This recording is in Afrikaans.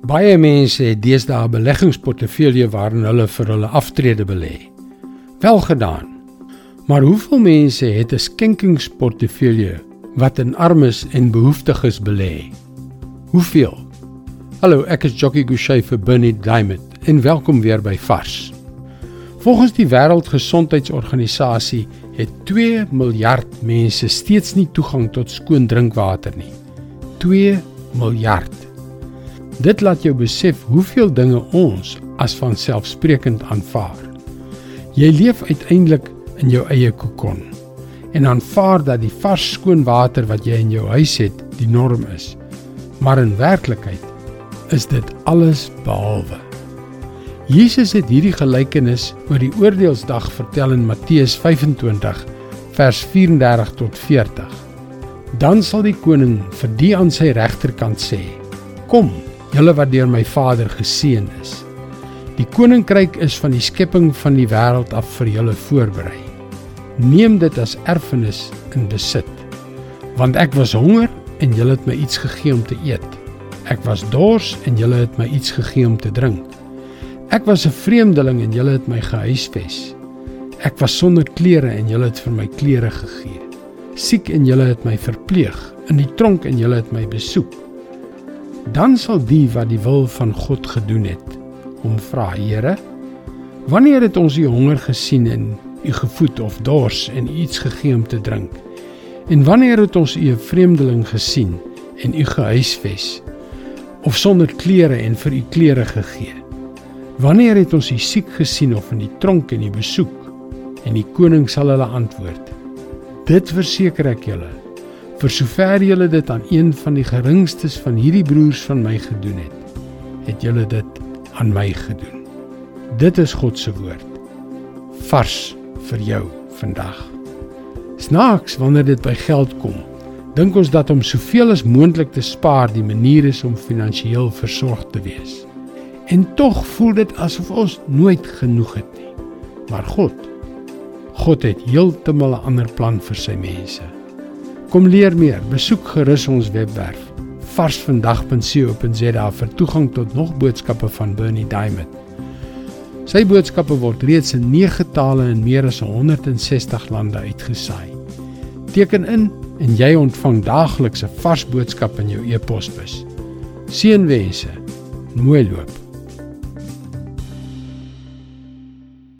Baie mense het deesdae 'n beleggingsportefeulje waarin hulle vir hulle aftrede belê. Wel gedaan. Maar hoeveel mense het 'n skenkingsportefeulje wat in armes en behoeftiges belê? Hoeveel? Hallo, ek is Jockey Gouchee vir Bernie Diamond en welkom weer by Vars. Volgens die Wêreldgesondheidsorganisasie het 2 miljard mense steeds nie toegang tot skoon drinkwater nie. 2 miljard. Dit laat jou besef hoeveel dinge ons as vanselfsprekend aanvaar. Jy leef uiteindelik in jou eie kokon en aanvaar dat die vars skoon water wat jy in jou huis het die norm is. Maar in werklikheid is dit alles behalwe. Jesus het hierdie gelykenis oor die oordeelsdag vertel in Matteus 25 vers 34 tot 40. Dan sal die koning vir die aan sy regterkant sê: "Kom, julle wat deur my Vader geseën is. Die koninkryk is van die skepping van die wêreld af vir julle voorberei. Neem dit as erfenis in besit. Want ek was honger en julle het my iets gegee om te eet. Ek was dors en julle het my iets gegee om te drink. Ek was 'n vreemdeling en julle het my gehuisves. Ek was sonder klere en julle het vir my klere gegee. Siek en julle het my verpleeg, in die tronk en julle het my besoek dan sal die wat die wil van God gedoen het hom vra Here wanneer het ons u honger gesien en u gevoed of dors en iets gegee om te drink? En wanneer het ons u 'n vreemdeling gesien en u gehuisves of sonder klere en vir u klere gegee? Wanneer het ons u siek gesien of in die tronk en u besoek? En die koning sal hulle antwoord dit verseker ek julle vir sover julle dit aan een van die geringstes van hierdie broers van my gedoen het, het julle dit aan my gedoen. Dit is God se woord vars vir jou vandag. Snaaks wanneer dit by geld kom, dink ons dat om soveel as moontlik te spaar die manier is om finansiëel versorg te wees. En tog voel dit asof ons nooit genoeg het nie. Maar God, God het heeltemal 'n ander plan vir sy mense. Kom leer meer. Besoek gerus ons webwerf varsvandag.co.za vir toegang tot nog boodskappe van Bernie Diamond. Sy boodskappe word reeds in 9 tale in meer as 160 lande uitgesaai. Teken in en jy ontvang daagliks 'n vars boodskap in jou e-posbus. Seënwense. Mooi loop.